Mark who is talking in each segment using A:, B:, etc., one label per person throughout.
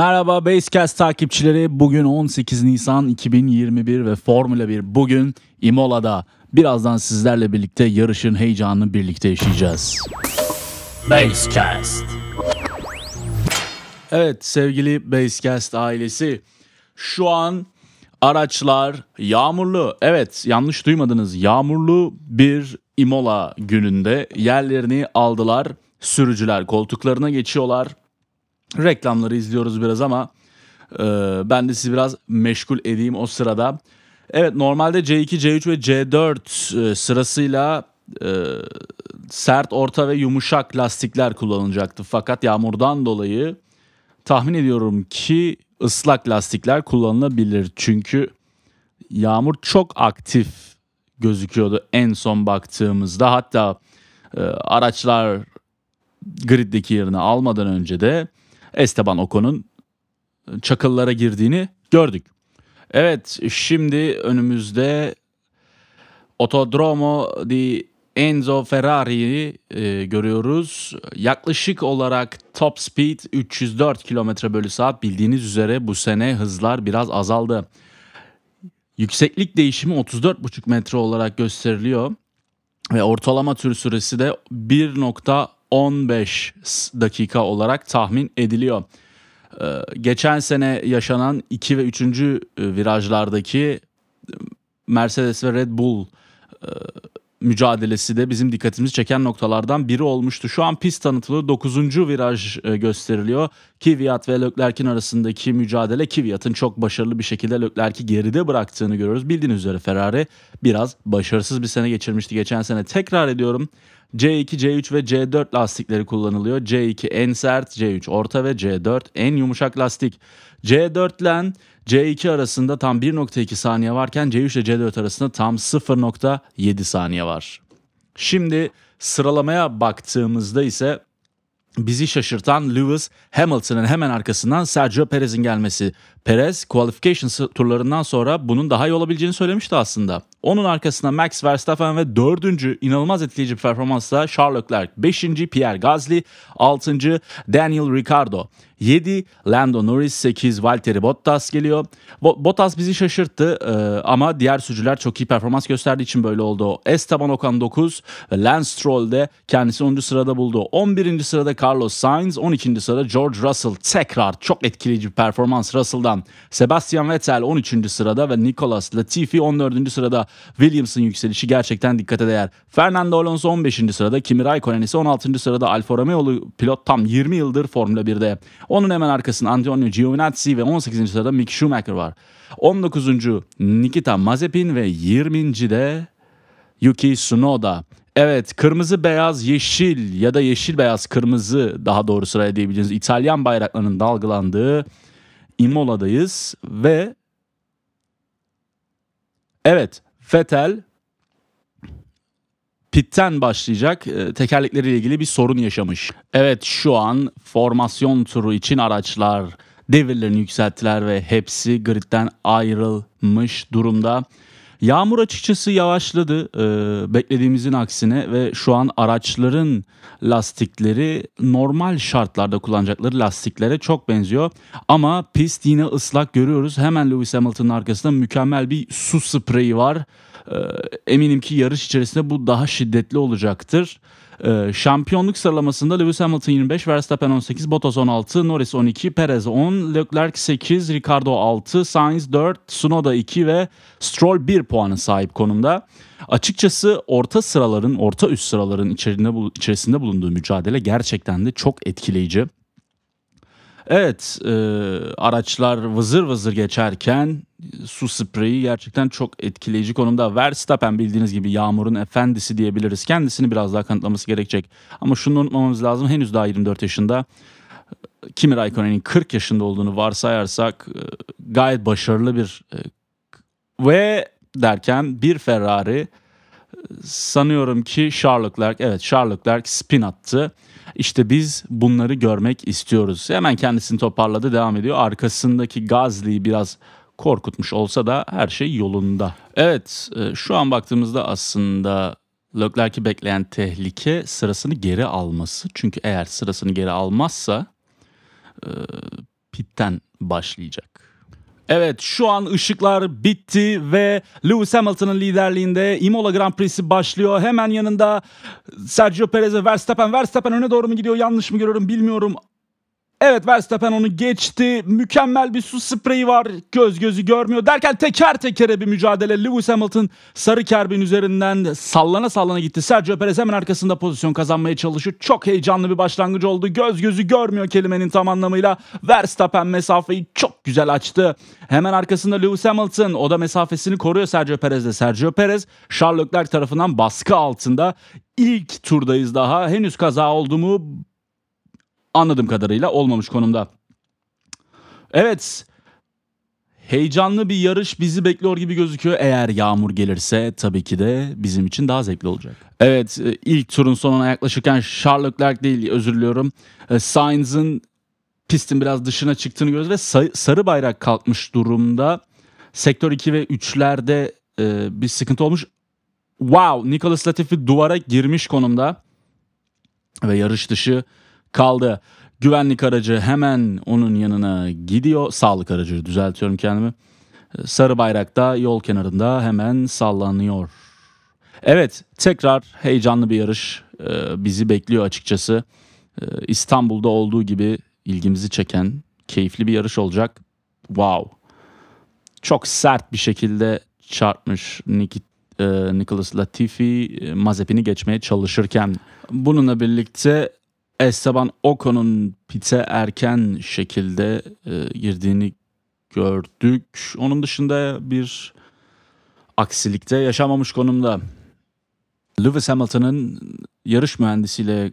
A: Merhaba Basecast takipçileri. Bugün 18 Nisan 2021 ve Formula 1 bugün Imola'da. Birazdan sizlerle birlikte yarışın heyecanını birlikte yaşayacağız. Basecast. Evet sevgili Basecast ailesi. Şu an araçlar yağmurlu. Evet yanlış duymadınız. Yağmurlu bir Imola gününde yerlerini aldılar. Sürücüler koltuklarına geçiyorlar reklamları izliyoruz biraz ama e, ben de sizi biraz meşgul edeyim o sırada. Evet normalde C2, C3 ve C4 e, sırasıyla e, sert, orta ve yumuşak lastikler kullanılacaktı. Fakat yağmurdan dolayı tahmin ediyorum ki ıslak lastikler kullanılabilir. Çünkü yağmur çok aktif gözüküyordu en son baktığımızda. Hatta e, araçlar griddeki yerini almadan önce de Esteban Ocon'un çakıllara girdiğini gördük. Evet şimdi önümüzde Otodromo di Enzo Ferrari'yi e, görüyoruz. Yaklaşık olarak top speed 304 km bölü saat bildiğiniz üzere bu sene hızlar biraz azaldı. Yükseklik değişimi 34,5 metre olarak gösteriliyor. Ve ortalama tür süresi de 1.15 dakika olarak tahmin ediliyor. Ee, geçen sene yaşanan 2 ve 3. virajlardaki Mercedes ve Red Bull e, mücadelesi de bizim dikkatimizi çeken noktalardan biri olmuştu. Şu an pist tanıtılıyor. 9. viraj e, gösteriliyor. Kvyat ve Leclerc'in arasındaki mücadele Kvyat'ın çok başarılı bir şekilde Leclerc'i geride bıraktığını görüyoruz. Bildiğiniz üzere Ferrari biraz başarısız bir sene geçirmişti geçen sene. Tekrar ediyorum. C2, C3 ve C4 lastikleri kullanılıyor. C2 en sert, C3 orta ve C4 en yumuşak lastik. C4 ile C2 arasında tam 1.2 saniye varken C3 ile C4 arasında tam 0.7 saniye var. Şimdi sıralamaya baktığımızda ise bizi şaşırtan Lewis Hamilton'ın hemen arkasından Sergio Perez'in gelmesi. Perez qualification turlarından sonra bunun daha iyi olabileceğini söylemişti aslında. Onun arkasında Max Verstappen ve dördüncü inanılmaz etkileyici bir performansla Charles Leclerc. Beşinci Pierre Gasly. Altıncı Daniel Ricciardo. 7 Lando Norris, 8 Valtteri Bottas geliyor. Bottas bizi şaşırttı e, ama diğer sürücüler çok iyi performans gösterdiği için böyle oldu. Esteban Ocon 9, Lance Stroll de kendisi 10. sırada buldu. 11. sırada Carlos Sainz, 12. sırada George Russell. Tekrar çok etkileyici bir performans Russell'dan. Sebastian Vettel 13. sırada ve Nicolas Latifi 14. sırada. Williams'ın yükselişi gerçekten dikkate değer. Fernando Alonso 15. sırada, Kimi Raikkonen ise 16. sırada Alfa Romeo'lu pilot tam 20 yıldır Formula 1'de. Onun hemen arkasında Antonio Giovinazzi ve 18. sırada Mick Schumacher var. 19. Nikita Mazepin ve 20. de Yuki Tsunoda. Evet kırmızı beyaz yeşil ya da yeşil beyaz kırmızı daha doğru sıraya diyebileceğiniz İtalyan bayraklarının dalgalandığı Imola'dayız ve evet Vettel pitten başlayacak e, tekerlekleriyle ilgili bir sorun yaşamış. Evet şu an formasyon turu için araçlar devirlerini yükselttiler ve hepsi gridden ayrılmış durumda. Yağmur açıkçası yavaşladı e, beklediğimizin aksine ve şu an araçların lastikleri normal şartlarda kullanacakları lastiklere çok benziyor. Ama pist yine ıslak görüyoruz. Hemen Lewis Hamilton'ın arkasında mükemmel bir su spreyi var. E, eminim ki yarış içerisinde bu daha şiddetli olacaktır. Ee, şampiyonluk sıralamasında Lewis Hamilton 25, Verstappen 18, Bottas 16, Norris 12, Perez 10, Leclerc 8, Ricardo 6, Sainz 4, Tsunoda 2 ve Stroll 1 puanı sahip konumda. Açıkçası orta sıraların, orta üst sıraların içerisinde, içerisinde bulunduğu mücadele gerçekten de çok etkileyici. Evet, e, araçlar vızır vızır geçerken su spreyi gerçekten çok etkileyici konumda. Verstappen bildiğiniz gibi yağmurun efendisi diyebiliriz. Kendisini biraz daha kanıtlaması gerekecek. Ama şunu unutmamamız lazım. Henüz daha 24 yaşında. Kimi Raikkonen'in 40 yaşında olduğunu varsayarsak e, gayet başarılı bir e, ve derken bir Ferrari e, sanıyorum ki Charles Leclerc evet Charles Leclerc spin attı. İşte biz bunları görmek istiyoruz. Hemen kendisini toparladı devam ediyor. Arkasındaki Gazli'yi biraz korkutmuş olsa da her şey yolunda. Evet e, şu an baktığımızda aslında Leclerc'i bekleyen tehlike sırasını geri alması. Çünkü eğer sırasını geri almazsa e, pit'ten başlayacak. Evet şu an ışıklar bitti ve Lewis Hamilton'ın liderliğinde Imola Grand Prix'si başlıyor. Hemen yanında Sergio Perez ve Verstappen. Verstappen öne doğru mu gidiyor yanlış mı görüyorum bilmiyorum. Evet Verstappen onu geçti. Mükemmel bir su spreyi var. Göz gözü görmüyor derken teker tekere bir mücadele. Lewis Hamilton sarı kerbin üzerinden sallana sallana gitti. Sergio Perez hemen arkasında pozisyon kazanmaya çalışıyor. Çok heyecanlı bir başlangıç oldu. Göz gözü görmüyor kelimenin tam anlamıyla. Verstappen mesafeyi çok güzel açtı. Hemen arkasında Lewis Hamilton. O da mesafesini koruyor Sergio Perez'de. Sergio Perez Charles Leclerc tarafından baskı altında. İlk turdayız daha. Henüz kaza oldu mu anladığım kadarıyla olmamış konumda. Evet. Heyecanlı bir yarış bizi bekliyor gibi gözüküyor. Eğer yağmur gelirse tabii ki de bizim için daha zevkli olacak. Evet e, ilk turun sonuna yaklaşırken Charles Leclerc değil özür diliyorum. E, Sainz'ın pistin biraz dışına çıktığını görüyoruz ve sarı bayrak kalkmış durumda. Sektör 2 ve 3'lerde e, bir sıkıntı olmuş. Wow Nicholas Latifi duvara girmiş konumda. Ve yarış dışı kaldı. Güvenlik aracı hemen onun yanına gidiyor. Sağlık aracı düzeltiyorum kendimi. Sarı bayrakta yol kenarında hemen sallanıyor. Evet tekrar heyecanlı bir yarış e, bizi bekliyor açıkçası. E, İstanbul'da olduğu gibi ilgimizi çeken keyifli bir yarış olacak. Wow. Çok sert bir şekilde çarpmış Nikit, e, Nicholas Latifi Mazepin'i geçmeye çalışırken. Bununla birlikte Esteban Ocon'un pite erken şekilde e, girdiğini gördük. Onun dışında bir aksilikte yaşamamış konumda. Lewis Hamilton'ın yarış mühendisiyle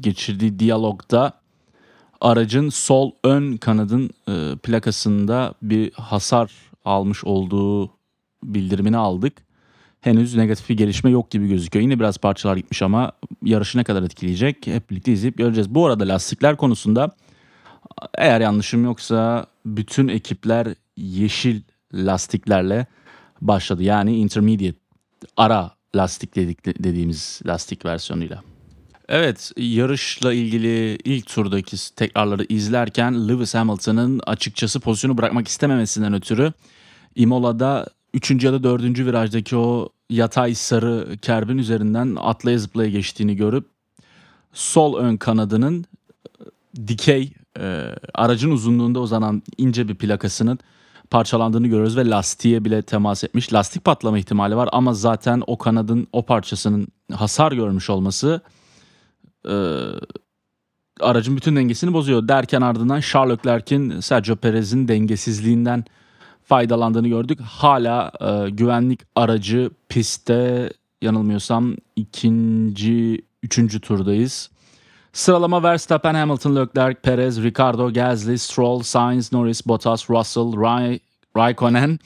A: geçirdiği diyalogda aracın sol ön kanadın e, plakasında bir hasar almış olduğu bildirimini aldık henüz negatif bir gelişme yok gibi gözüküyor. Yine biraz parçalar gitmiş ama yarışı ne kadar etkileyecek hep birlikte izleyip göreceğiz. Bu arada lastikler konusunda eğer yanlışım yoksa bütün ekipler yeşil lastiklerle başladı. Yani intermediate ara lastik dedik, dediğimiz lastik versiyonuyla. Evet yarışla ilgili ilk turdaki tekrarları izlerken Lewis Hamilton'ın açıkçası pozisyonu bırakmak istememesinden ötürü Imola'da 3. ya da 4. virajdaki o yatay sarı kerbin üzerinden atlaya zıplaya geçtiğini görüp sol ön kanadının e, dikey e, aracın uzunluğunda uzanan ince bir plakasının parçalandığını görüyoruz ve lastiğe bile temas etmiş. Lastik patlama ihtimali var ama zaten o kanadın o parçasının hasar görmüş olması e, aracın bütün dengesini bozuyor. Derken ardından Charles Leclerc'in Sergio Perez'in dengesizliğinden faydalandığını gördük. Hala e, güvenlik aracı pistte yanılmıyorsam ikinci, üçüncü turdayız. Sıralama Verstappen, Hamilton, Leclerc, Perez, Ricardo, Gasly, Stroll, Sainz, Norris, Bottas, Russell, Ray, Raikkonen,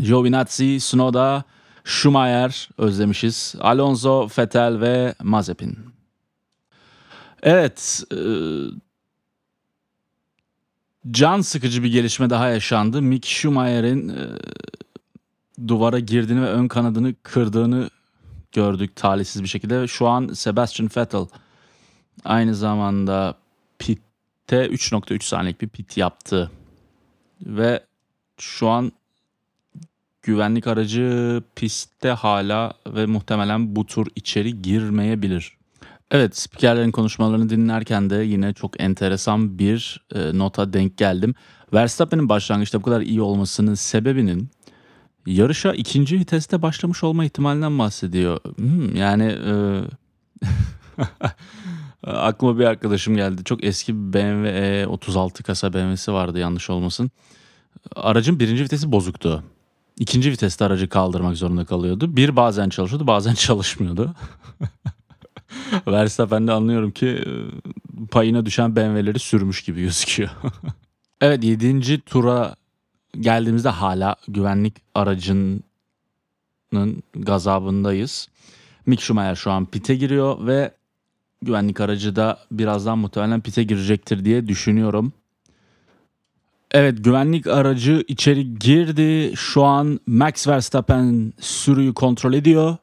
A: Giovinazzi, Tsunoda, Schumacher özlemişiz. Alonso, Vettel ve Mazepin. Evet, e, can sıkıcı bir gelişme daha yaşandı. Mick Schumacher'in e, duvara girdiğini ve ön kanadını kırdığını gördük talihsiz bir şekilde. Şu an Sebastian Vettel aynı zamanda pitte 3.3 saniyelik bir pit yaptı. Ve şu an güvenlik aracı pistte hala ve muhtemelen bu tur içeri girmeyebilir. Evet, spikerlerin konuşmalarını dinlerken de yine çok enteresan bir e, nota denk geldim. Verstappen'in başlangıçta bu kadar iyi olmasının sebebinin yarışa ikinci viteste başlamış olma ihtimalinden bahsediyor. Hmm, yani e, aklıma bir arkadaşım geldi. Çok eski bir BMW E36 kasa BMW'si vardı yanlış olmasın. Aracın birinci vitesi bozuktu. İkinci viteste aracı kaldırmak zorunda kalıyordu. Bir bazen çalışıyordu bazen çalışmıyordu. Verstappen de anlıyorum ki e, payına düşen BMW'leri sürmüş gibi gözüküyor. evet 7. tura geldiğimizde hala güvenlik aracının gazabındayız. Mick Schumacher şu an pite giriyor ve güvenlik aracı da birazdan muhtemelen pite girecektir diye düşünüyorum. Evet güvenlik aracı içeri girdi. Şu an Max Verstappen sürüyü kontrol ediyor.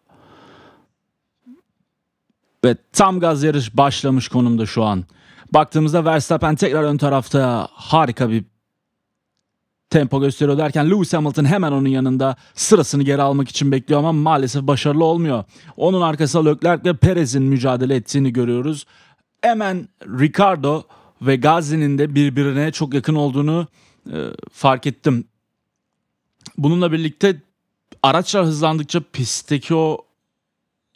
A: Ve tam gaz yarış başlamış konumda şu an. Baktığımızda Verstappen tekrar ön tarafta harika bir tempo gösteriyor derken Lewis Hamilton hemen onun yanında sırasını geri almak için bekliyor ama maalesef başarılı olmuyor. Onun arkasında Leclerc ve Perez'in mücadele ettiğini görüyoruz. Hemen Ricardo ve Gazi'nin de birbirine çok yakın olduğunu e, fark ettim. Bununla birlikte araçlar hızlandıkça pistteki o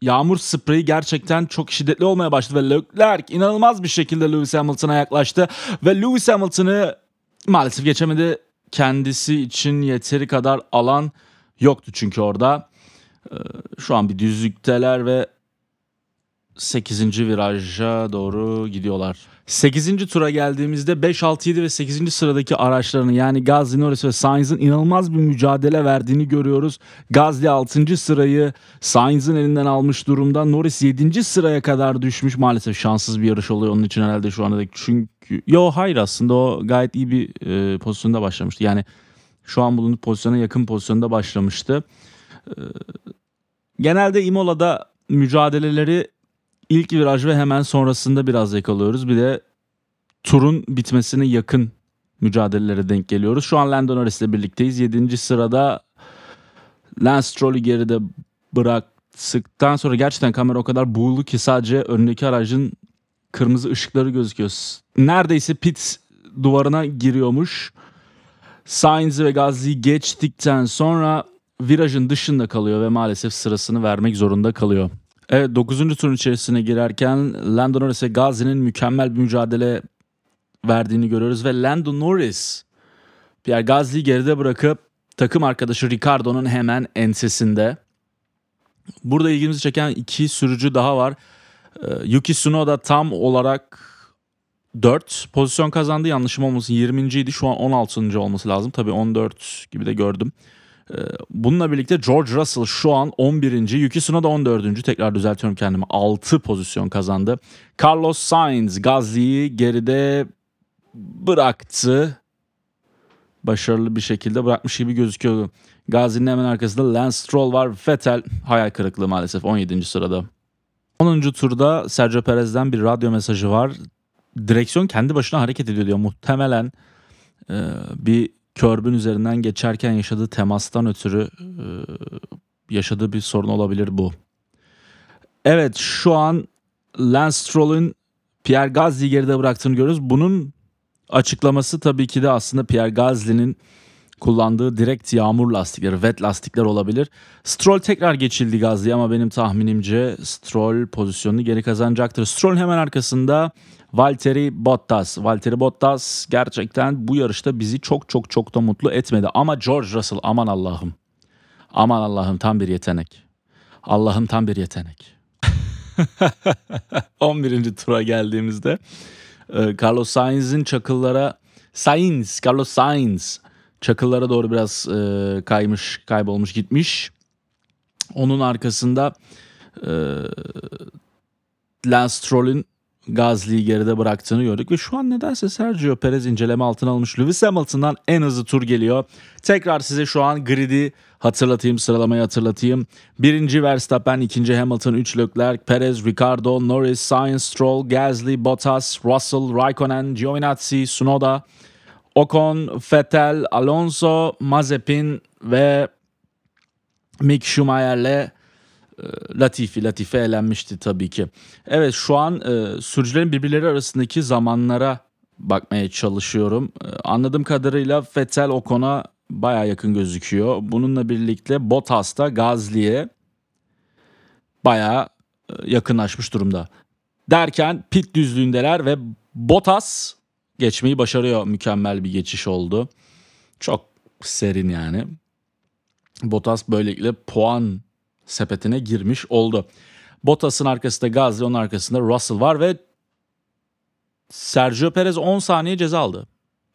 A: yağmur spreyi gerçekten çok şiddetli olmaya başladı ve Leclerc inanılmaz bir şekilde Lewis Hamilton'a yaklaştı ve Lewis Hamilton'ı maalesef geçemedi. Kendisi için yeteri kadar alan yoktu çünkü orada. Ee, şu an bir düzlükteler ve 8. viraja doğru gidiyorlar. 8. tura geldiğimizde 5, 6, 7 ve 8. sıradaki araçlarını yani Gazli, Norris ve Sainz'ın inanılmaz bir mücadele verdiğini görüyoruz. Gazli 6. sırayı Sainz'ın elinden almış durumda. Norris 7. sıraya kadar düşmüş. Maalesef şanssız bir yarış oluyor onun için herhalde şu anda. Çünkü yo hayır aslında o gayet iyi bir e, pozisyonda başlamıştı. Yani şu an bulunduğu pozisyona yakın pozisyonda başlamıştı. E, genelde Imola'da mücadeleleri ilk viraj ve hemen sonrasında biraz yakalıyoruz. Bir de turun bitmesine yakın mücadelelere denk geliyoruz. Şu an Lando Norris ile birlikteyiz. 7. sırada Lance Stroll'ü geride bıraktıktan sonra gerçekten kamera o kadar buğulu ki sadece önündeki aracın kırmızı ışıkları gözüküyor. Neredeyse pit duvarına giriyormuş. Sainz ve Gasly geçtikten sonra virajın dışında kalıyor ve maalesef sırasını vermek zorunda kalıyor. Evet 9. turun içerisine girerken Lando Norris ve Gazi'nin mükemmel bir mücadele verdiğini görüyoruz ve Lando Norris Pierre Gasly'yi geride bırakıp takım arkadaşı Ricardo'nun hemen ensesinde. Burada ilgimizi çeken iki sürücü daha var. Ee, Yuki Tsunoda tam olarak 4 pozisyon kazandı. Yanlışım olmasın 20. idi. Şu an 16. olması lazım. Tabii 14 gibi de gördüm. Ee, bununla birlikte George Russell şu an 11. Yuki Tsunoda 14. Tekrar düzeltiyorum kendimi. 6 pozisyon kazandı. Carlos Sainz Gazli'yi geride bıraktı. Başarılı bir şekilde bırakmış gibi gözüküyor. Gazi'nin hemen arkasında Lance Stroll var. Vettel hayal kırıklığı maalesef 17. sırada. 10. turda Sergio Perez'den bir radyo mesajı var. Direksiyon kendi başına hareket ediyor diyor. Muhtemelen e, bir körbün üzerinden geçerken yaşadığı temastan ötürü e, yaşadığı bir sorun olabilir bu. Evet şu an Lance Stroll'ün Pierre Gasly'yi geride bıraktığını görüyoruz. Bunun açıklaması tabii ki de aslında Pierre Gasly'nin kullandığı direkt yağmur lastikleri, wet lastikler olabilir. Stroll tekrar geçildi Gasly ama benim tahminimce Stroll pozisyonunu geri kazanacaktır. Stroll hemen arkasında Valtteri Bottas. Valtteri Bottas gerçekten bu yarışta bizi çok çok çok da mutlu etmedi. Ama George Russell aman Allah'ım. Aman Allah'ım tam bir yetenek. Allah'ım tam bir yetenek. 11. tura geldiğimizde e, Carlos Sainz'in çakıllara Sainz, Carlos Sainz çakıllara doğru biraz e, kaymış, kaybolmuş gitmiş. Onun arkasında e, Lance Stroll'ün Gazli'yi geride bıraktığını gördük ve şu an nedense Sergio Perez inceleme altına almış. Lewis Hamilton'dan en hızlı tur geliyor. Tekrar size şu an grid'i hatırlatayım, sıralamayı hatırlatayım. Birinci Verstappen, ikinci Hamilton, üç Leclerc, Perez, Ricardo, Norris, Sainz, Stroll, Gasly, Bottas, Russell, Raikkonen, Giovinazzi, Tsunoda, Ocon, Vettel, Alonso, Mazepin ve Mick Schumacher'le e, Latifi, Latife elenmişti tabii ki. Evet şu an e, sürücülerin birbirleri arasındaki zamanlara bakmaya çalışıyorum. E, anladığım kadarıyla Vettel Ocon'a baya yakın gözüküyor. Bununla birlikte Bottas da Gazli'ye baya e, yakınlaşmış durumda. Derken pit düzlüğündeler ve Bottas geçmeyi başarıyor. Mükemmel bir geçiş oldu. Çok serin yani. Bottas böylelikle puan sepetine girmiş oldu. Bottas'ın arkasında Gazli, onun arkasında Russell var ve Sergio Perez 10 saniye ceza aldı.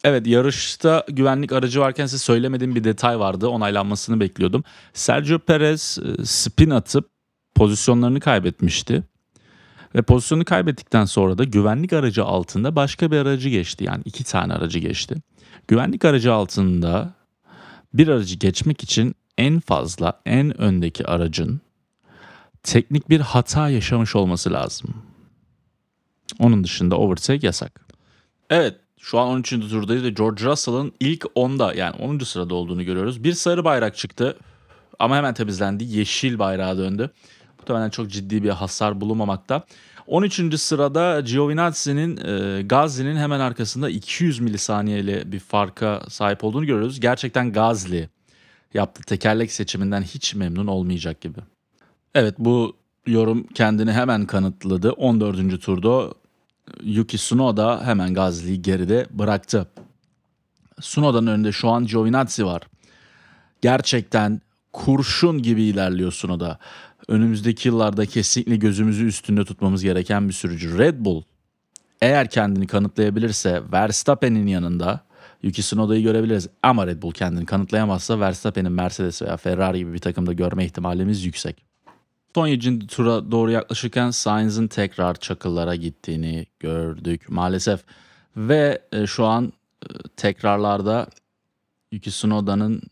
A: Evet yarışta güvenlik aracı varken size söylemediğim bir detay vardı. Onaylanmasını bekliyordum. Sergio Perez e, spin atıp pozisyonlarını kaybetmişti. Ve pozisyonu kaybettikten sonra da güvenlik aracı altında başka bir aracı geçti. Yani iki tane aracı geçti. Güvenlik aracı altında bir aracı geçmek için en fazla en öndeki aracın teknik bir hata yaşamış olması lazım. Onun dışında overtake yasak. Evet şu an 13. turdayız ve George Russell'ın ilk 10'da yani 10. sırada olduğunu görüyoruz. Bir sarı bayrak çıktı ama hemen temizlendi. Yeşil bayrağa döndü. Muhtemelen çok ciddi bir hasar bulunmamakta. 13. sırada Giovinazzi'nin e, Gazli'nin hemen arkasında 200 milisaniyeyle bir farka sahip olduğunu görüyoruz. Gerçekten Gazli yaptığı tekerlek seçiminden hiç memnun olmayacak gibi. Evet bu yorum kendini hemen kanıtladı. 14. turda Yuki Tsunoda hemen Gazli'yi geride bıraktı. Tsunoda'nın önünde şu an Giovinazzi var. Gerçekten kurşun gibi ilerliyor Tsunoda. Önümüzdeki yıllarda kesinlikle gözümüzü üstünde tutmamız gereken bir sürücü. Red Bull eğer kendini kanıtlayabilirse Verstappen'in yanında Yuki Tsunoda'yı görebiliriz. Ama Red Bull kendini kanıtlayamazsa Verstappen'in Mercedes veya Ferrari gibi bir takımda görme ihtimalimiz yüksek. Son 7. tura doğru yaklaşırken Sainz'ın tekrar çakıllara gittiğini gördük maalesef. Ve e, şu an e, tekrarlarda Yuki Tsunoda'nın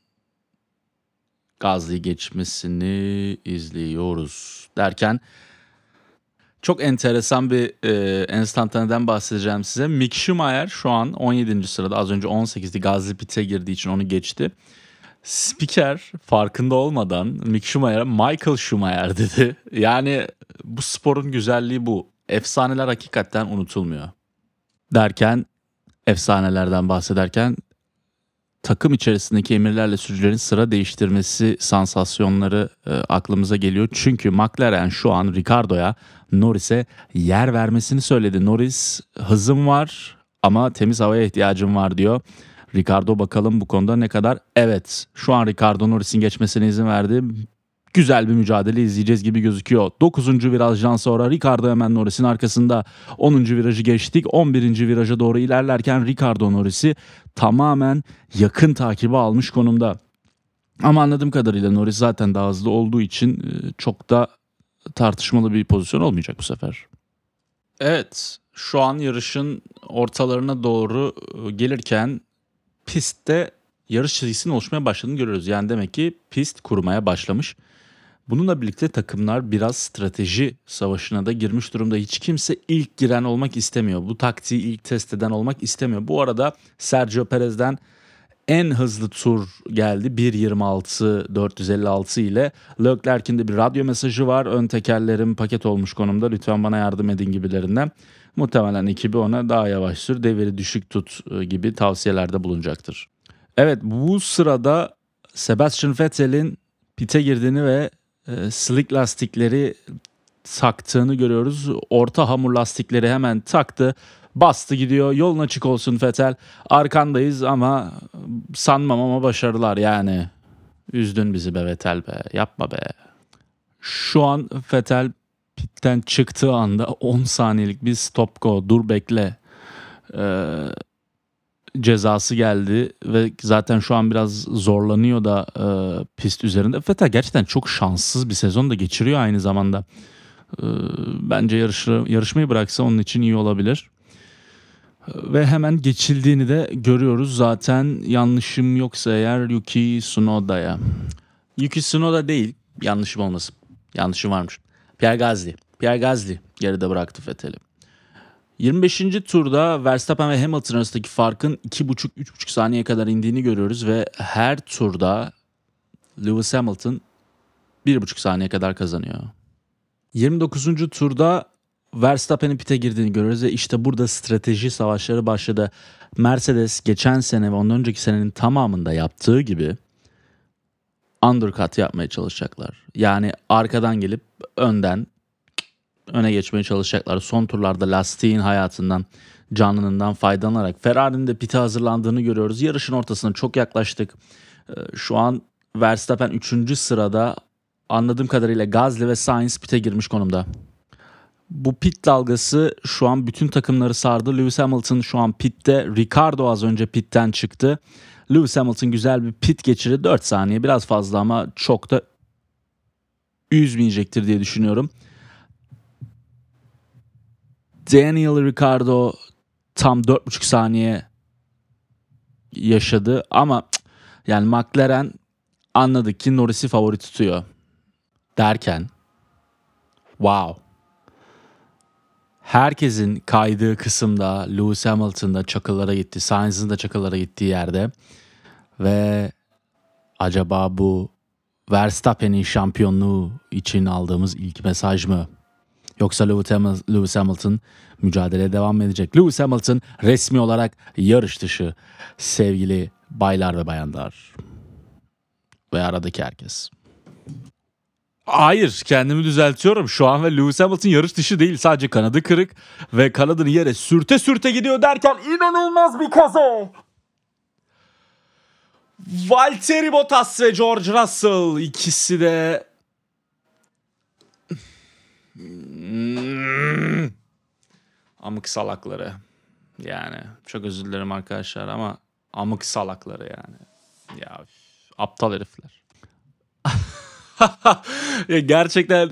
A: Gazli geçmesini izliyoruz derken çok enteresan bir e, enstantaneden bahsedeceğim size. Mick Schumacher şu an 17. sırada az önce 18'di Gazli pite girdiği için onu geçti. Spiker farkında olmadan Mick Schumacher'a Michael Schumacher dedi. Yani bu sporun güzelliği bu. Efsaneler hakikaten unutulmuyor. Derken efsanelerden bahsederken takım içerisindeki emirlerle sürücülerin sıra değiştirmesi sansasyonları e, aklımıza geliyor. Çünkü McLaren şu an Ricardo'ya Norris'e yer vermesini söyledi. Norris hızım var ama temiz havaya ihtiyacım var diyor. Ricardo bakalım bu konuda ne kadar evet şu an Ricardo Norris'in geçmesine izin verdi. Güzel bir mücadele izleyeceğiz gibi gözüküyor. 9. virajdan sonra Ricardo hemen Norris'in arkasında 10. virajı geçtik. 11. viraja doğru ilerlerken Ricardo Norris'i tamamen yakın takibi almış konumda. Ama anladığım kadarıyla Norris zaten daha hızlı olduğu için e, çok da tartışmalı bir pozisyon olmayacak bu sefer. Evet, şu an yarışın ortalarına doğru e, gelirken pistte yarış çizgisinin oluşmaya başladığını görüyoruz. Yani demek ki pist kurmaya başlamış. Bununla birlikte takımlar biraz strateji savaşına da girmiş durumda. Hiç kimse ilk giren olmak istemiyor. Bu taktiği ilk test eden olmak istemiyor. Bu arada Sergio Perez'den en hızlı tur geldi 1.26 456 ile. Leclerc'in de bir radyo mesajı var. Ön tekerlerim paket olmuş konumda lütfen bana yardım edin gibilerinden. Muhtemelen ekibi ona daha yavaş sür, deviri düşük tut e, gibi tavsiyelerde bulunacaktır. Evet bu sırada Sebastian Vettel'in pite girdiğini ve e, slick lastikleri taktığını görüyoruz. Orta hamur lastikleri hemen taktı. Bastı gidiyor. Yolun açık olsun Vettel. Arkandayız ama sanmam ama başarılar yani. Üzdün bizi be Vettel be. Yapma be. Şu an Vettel pitten çıktığı anda 10 saniyelik bir stop go dur bekle e, cezası geldi ve zaten şu an biraz zorlanıyor da e, pist üzerinde. Vettel gerçekten çok şanssız bir sezon da geçiriyor aynı zamanda. E, bence yarışı, yarışmayı bıraksa onun için iyi olabilir. Ve hemen geçildiğini de görüyoruz zaten yanlışım yoksa eğer Yuki Tsunoda'ya. Yuki Tsunoda değil yanlışım olmasın. Yanlışım varmış. Pierre Gasly. Pierre Gasly geride bıraktı Vettel'i. 25. turda Verstappen ve Hamilton arasındaki farkın 2,5-3,5 saniye kadar indiğini görüyoruz ve her turda Lewis Hamilton 1,5 saniye kadar kazanıyor. 29. turda Verstappen'in pite girdiğini görüyoruz ve işte burada strateji savaşları başladı. Mercedes geçen sene ve ondan önceki senenin tamamında yaptığı gibi undercut yapmaya çalışacaklar. Yani arkadan gelip önden öne geçmeye çalışacaklar. Son turlarda lastiğin hayatından, canlılığından faydalanarak Ferrari'nin de pite hazırlandığını görüyoruz. Yarışın ortasına çok yaklaştık. Ee, şu an Verstappen 3. sırada anladığım kadarıyla Gazli ve Sainz pite girmiş konumda. Bu pit dalgası şu an bütün takımları sardı. Lewis Hamilton şu an pitte. Ricardo az önce pitten çıktı. Lewis Hamilton güzel bir pit geçirdi. 4 saniye biraz fazla ama çok da üzmeyecektir diye düşünüyorum. Daniel Ricardo tam 4,5 saniye yaşadı ama yani McLaren anladı ki Norris'i favori tutuyor derken wow herkesin kaydığı kısımda Lewis Hamilton'da çakıllara gitti. Sainz'ın da çakıllara gittiği yerde. Ve acaba bu Verstappen'in şampiyonluğu için aldığımız ilk mesaj mı? Yoksa Lewis Hamilton mücadeleye devam edecek. Lewis Hamilton resmi olarak yarış dışı sevgili baylar ve bayanlar. Ve aradaki herkes. Hayır kendimi düzeltiyorum. Şu an ve Lewis Hamilton yarış dışı değil. Sadece kanadı kırık ve kanadını yere sürte sürte gidiyor derken inanılmaz bir kaza. Valtteri Bottas ve George Russell ikisi de hmm. amık salakları. Yani çok özür dilerim arkadaşlar ama amık salakları yani. Ya aptal herifler. gerçekten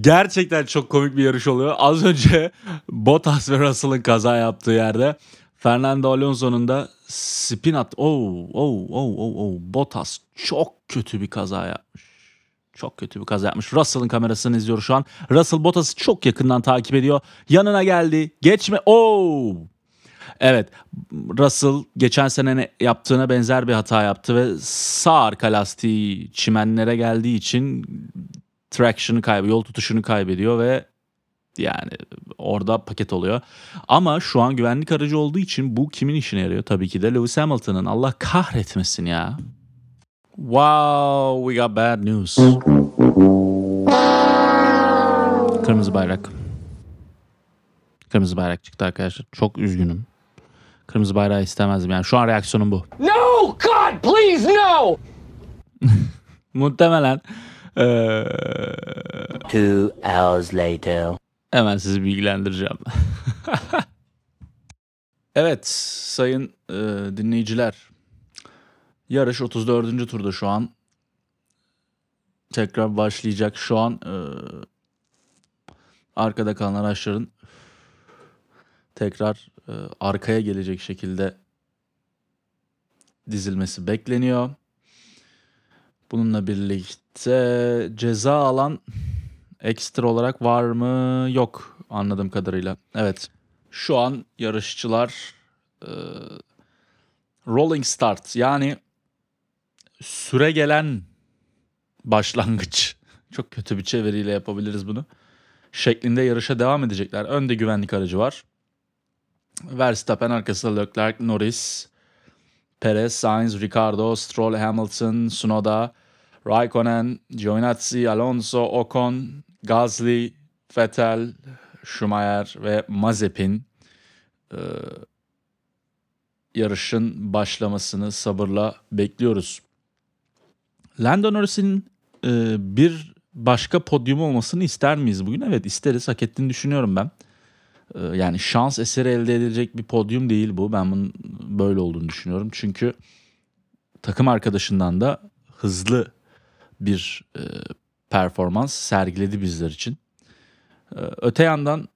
A: gerçekten çok komik bir yarış oluyor. Az önce Bottas ve Russell'ın kaza yaptığı yerde Fernando Alonso'nun da spin at. Oh, oh, oh, oh, oh. Bottas çok kötü bir kaza yapmış. Çok kötü bir kaza yapmış. Russell'ın kamerasını izliyor şu an. Russell Bottas'ı çok yakından takip ediyor. Yanına geldi. Geçme. Oh! Evet Russell geçen sene yaptığına benzer bir hata yaptı ve sağ arka lastiği çimenlere geldiği için traction'ı kaybediyor, yol tutuşunu kaybediyor ve yani orada paket oluyor. Ama şu an güvenlik aracı olduğu için bu kimin işine yarıyor? Tabii ki de Lewis Hamilton'ın. Allah kahretmesin ya. Wow, we got bad news. Kırmızı bayrak. Kırmızı bayrak çıktı arkadaşlar. Çok üzgünüm. Kırmızı bayrağı istemezdim. Yani şu an reaksiyonum bu.
B: No, God, please, no.
A: Muhtemelen ee...
C: Two hours later.
A: Hemen sizi bilgilendireceğim. evet sayın e, dinleyiciler. Yarış 34. turda şu an. Tekrar başlayacak. Şu an e, arkada kalan araçların tekrar e, arkaya gelecek şekilde dizilmesi bekleniyor. Bununla birlikte ceza alan ekstra olarak var mı? Yok anladığım kadarıyla. Evet. Şu an yarışçılar e, rolling start yani süre gelen başlangıç. Çok kötü bir çeviriyle yapabiliriz bunu. Şeklinde yarışa devam edecekler. Önde güvenlik aracı var. Verstappen arkasında Leclerc, Norris, Perez, Sainz, Ricardo, Stroll, Hamilton, Sunoda, Raikkonen, Giovinazzi, Alonso, Ocon, Gasly, Vettel, Schumacher ve Mazepin e, yarışın başlamasını sabırla bekliyoruz. Lando Norris'in e, bir başka podyum olmasını ister miyiz bugün? Evet isteriz. Hak ettiğini düşünüyorum ben. E, yani şans eseri elde edilecek bir podyum değil bu. Ben bunun böyle olduğunu düşünüyorum. Çünkü takım arkadaşından da hızlı bir e, performans sergiledi bizler için. E, öte yandan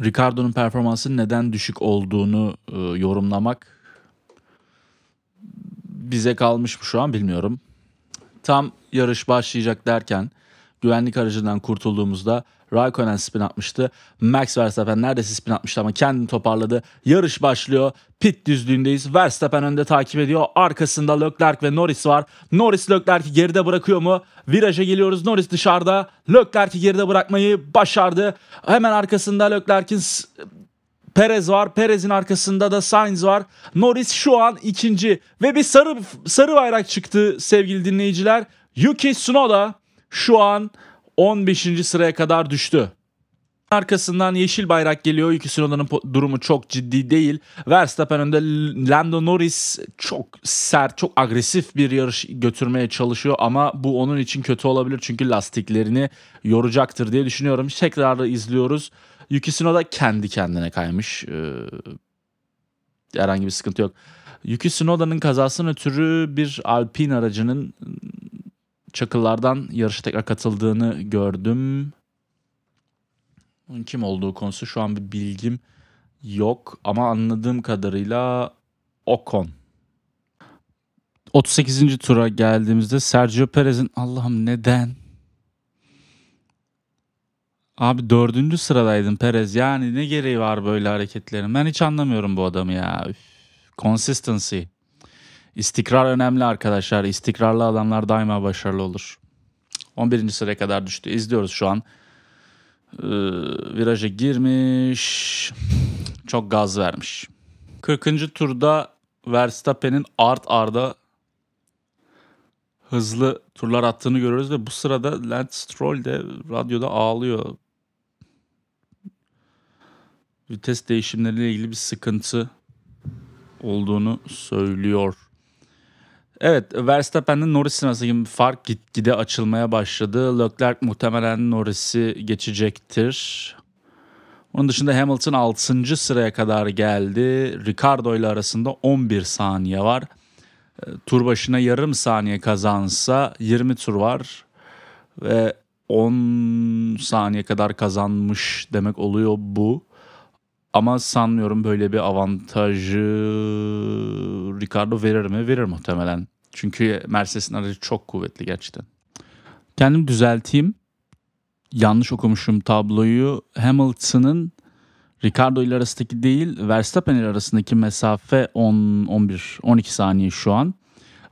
A: Ricardo'nun performansının neden düşük olduğunu e, yorumlamak bize kalmış mı şu an bilmiyorum. Tam yarış başlayacak derken güvenlik aracından kurtulduğumuzda Raikkonen spin atmıştı. Max Verstappen neredeyse spin atmıştı ama kendini toparladı. Yarış başlıyor. Pit düzlüğündeyiz. Verstappen önde takip ediyor. Arkasında Leclerc ve Norris var. Norris Leclerc'i geride bırakıyor mu? Viraja geliyoruz. Norris dışarıda. Leclerc'i geride bırakmayı başardı. Hemen arkasında Leclerc'in Perez var. Perez'in arkasında da Sainz var. Norris şu an ikinci ve bir sarı sarı bayrak çıktı sevgili dinleyiciler. Yuki Tsunoda şu an 15. sıraya kadar düştü. Arkasından yeşil bayrak geliyor. Yuki Tsunoda'nın durumu çok ciddi değil. Verstappen önde Lando Norris çok sert, çok agresif bir yarış götürmeye çalışıyor ama bu onun için kötü olabilir çünkü lastiklerini yoracaktır diye düşünüyorum. Tekrar izliyoruz. Yuki Tsunoda kendi kendine kaymış. Ee, herhangi bir sıkıntı yok. Yuki Tsunoda'nın kazasının ötürü bir Alpine aracının çakıllardan yarışa tekrar katıldığını gördüm. Kim olduğu konusu şu an bir bilgim yok ama anladığım kadarıyla Ocon. 38. tura geldiğimizde Sergio Perez'in Allah'ım neden? Abi dördüncü sıradaydın Perez. Yani ne gereği var böyle hareketlerin? Ben hiç anlamıyorum bu adamı ya. Üf. Consistency. İstikrar önemli arkadaşlar. İstikrarlı adamlar daima başarılı olur. 11. sıraya kadar düştü. İzliyoruz şu an. Ee, viraja girmiş. Çok gaz vermiş. 40. turda Verstappen'in art arda hızlı turlar attığını görüyoruz ve bu sırada Lance Stroll de radyoda ağlıyor. Vites değişimleriyle ilgili bir sıkıntı olduğunu söylüyor. Evet Verstappen'in Norris'in arasındaki bir fark gitgide açılmaya başladı. Leclerc muhtemelen Norris'i geçecektir. Onun dışında Hamilton 6. sıraya kadar geldi. Ricardo ile arasında 11 saniye var. E, Tur başına yarım saniye kazansa 20 tur var. Ve 10 saniye kadar kazanmış demek oluyor bu. Ama sanmıyorum böyle bir avantajı Ricardo verir mi? Verir muhtemelen. Çünkü Mercedes'in aracı çok kuvvetli gerçekten. Kendim düzelteyim. Yanlış okumuşum tabloyu. Hamilton'ın Ricardo ile arasındaki değil, Verstappen ile arasındaki mesafe 10 11 12 saniye şu an.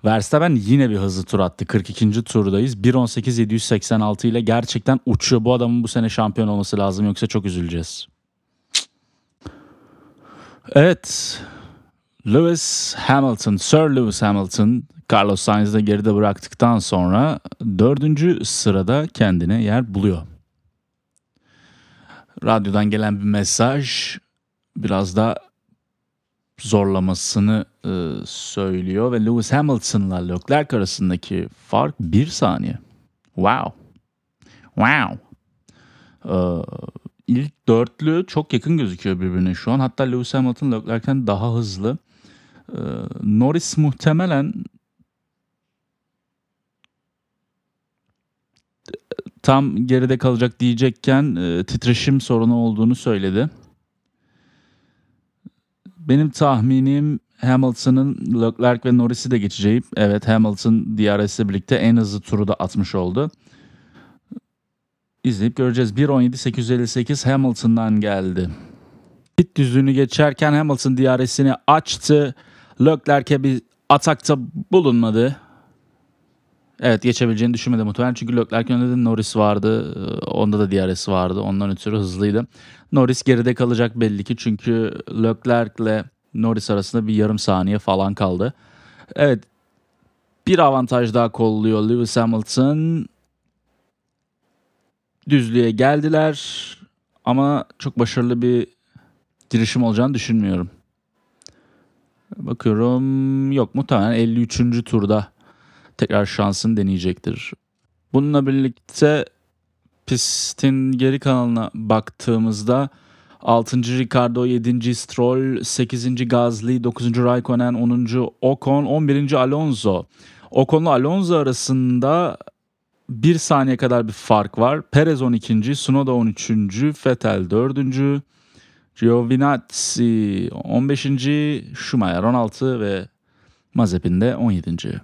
A: Verstappen yine bir hızlı tur attı. 42. turdayız. 1.18.786 ile gerçekten uçuyor. Bu adamın bu sene şampiyon olması lazım yoksa çok üzüleceğiz. Evet. Lewis Hamilton, Sir Lewis Hamilton Carlos Sainz'ı geride bıraktıktan sonra dördüncü sırada kendine yer buluyor. Radyodan gelen bir mesaj biraz da zorlamasını e, söylüyor ve Lewis Hamilton'la Leclerc arasındaki fark bir saniye. Wow. Wow. Ee, ilk dörtlü çok yakın gözüküyor birbirine şu an. Hatta Lewis Hamilton Leclerc'ten daha hızlı. Ee, Norris muhtemelen tam geride kalacak diyecekken e, titreşim sorunu olduğunu söyledi. Benim tahminim Hamilton'ın Leclerc ve Norris'i de geçeceği. Evet Hamilton DRS'le birlikte en hızlı turu da atmış oldu. İzleyip göreceğiz. 1.17.858 Hamilton'dan geldi. Pit düzlüğünü geçerken Hamilton DRS'ini açtı. Leclerc'e bir atakta bulunmadı. Evet geçebileceğini düşünmedim muhtemelen. Çünkü Leclerc önünde de Norris vardı. Ee, Onda da DRS vardı. Ondan ötürü hızlıydı. Norris geride kalacak belli ki. Çünkü Leclerc ile Norris arasında bir yarım saniye falan kaldı. Evet bir avantaj daha kolluyor Lewis Hamilton. Düzlüğe geldiler ama çok başarılı bir girişim olacağını düşünmüyorum. Bakıyorum yok muhtemelen 53. turda tekrar şansını deneyecektir. Bununla birlikte pistin geri kanalına baktığımızda 6. Ricardo, 7. Stroll, 8. Gasly, 9. Raikkonen, 10. Ocon, 11. Alonso. Ocon'la Alonso arasında bir saniye kadar bir fark var. Perez 12. Sunoda 13. Vettel 4. Giovinazzi 15. Schumacher 16 ve Mazepin de 17.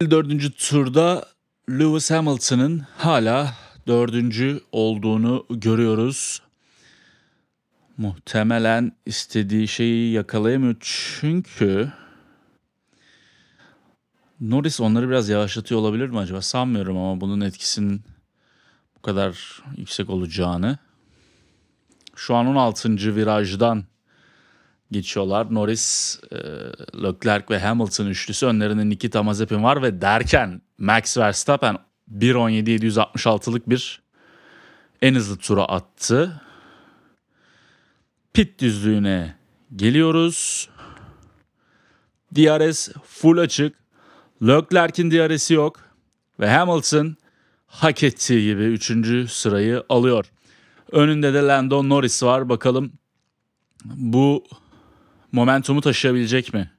A: Dördüncü turda Lewis Hamilton'ın hala dördüncü olduğunu görüyoruz. Muhtemelen istediği şeyi yakalayamıyor çünkü Norris onları biraz yavaşlatıyor olabilir mi acaba? Sanmıyorum ama bunun etkisinin bu kadar yüksek olacağını. Şu an 16. virajdan geçiyorlar. Norris, e, Leclerc ve Hamilton üçlüsü önlerinde Nikita Mazepin var ve derken Max Verstappen 1.17.766'lık bir en hızlı tura attı. Pit düzlüğüne geliyoruz. DRS full açık. Leclerc'in DRS'i yok. Ve Hamilton hak ettiği gibi 3. sırayı alıyor. Önünde de Lando Norris var. Bakalım bu momentumu taşıyabilecek mi?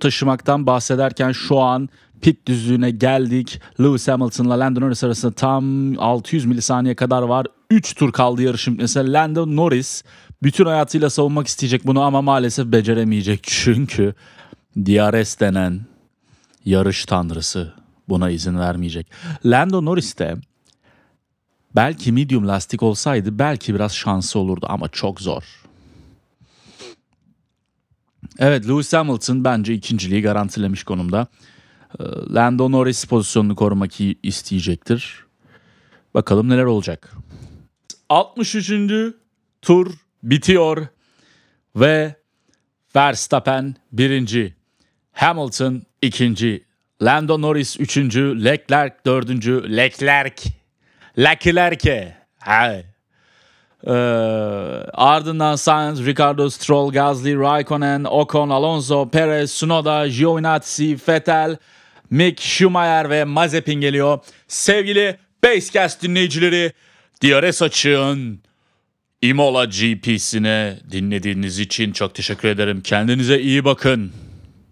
A: Taşımaktan bahsederken şu an pit düzlüğüne geldik. Lewis Hamilton'la Lando Norris arasında tam 600 milisaniye kadar var. 3 tur kaldı yarışın. Mesela Lando Norris bütün hayatıyla savunmak isteyecek bunu ama maalesef beceremeyecek. Çünkü DRS denen yarış tanrısı buna izin vermeyecek. Lando Norris de Belki medium lastik olsaydı belki biraz şansı olurdu ama çok zor. Evet Lewis Hamilton bence ikinciliği garantilemiş konumda. Ee, Lando Norris pozisyonunu korumak isteyecektir. Bakalım neler olacak. 63. tur bitiyor ve Verstappen birinci, Hamilton ikinci, Lando Norris üçüncü, Leclerc dördüncü, Leclerc, Leclerc, hay. Ee, ardından Sainz, Ricardo, Stroll, Gasly, Raikkonen, Ocon, Alonso, Perez, Tsunoda, Giovinazzi, Vettel, Mick Schumacher ve Mazepin geliyor. Sevgili Basecast dinleyicileri, DRS açığın Imola GP'sine dinlediğiniz için çok teşekkür ederim. Kendinize iyi bakın.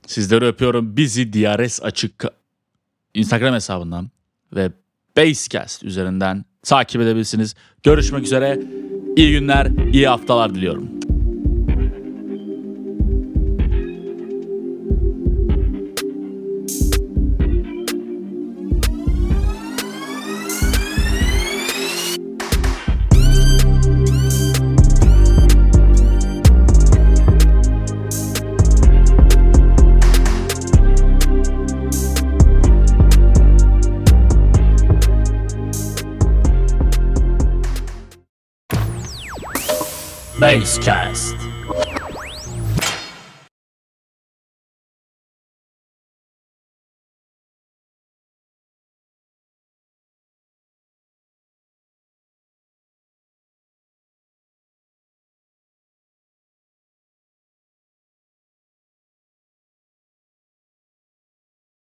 A: Sizleri öpüyorum. Bizi DRS açık Instagram hesabından ve Basecast üzerinden takip edebilirsiniz. Görüşmek üzere. İyi günler, iyi haftalar diliyorum.
C: Basecast.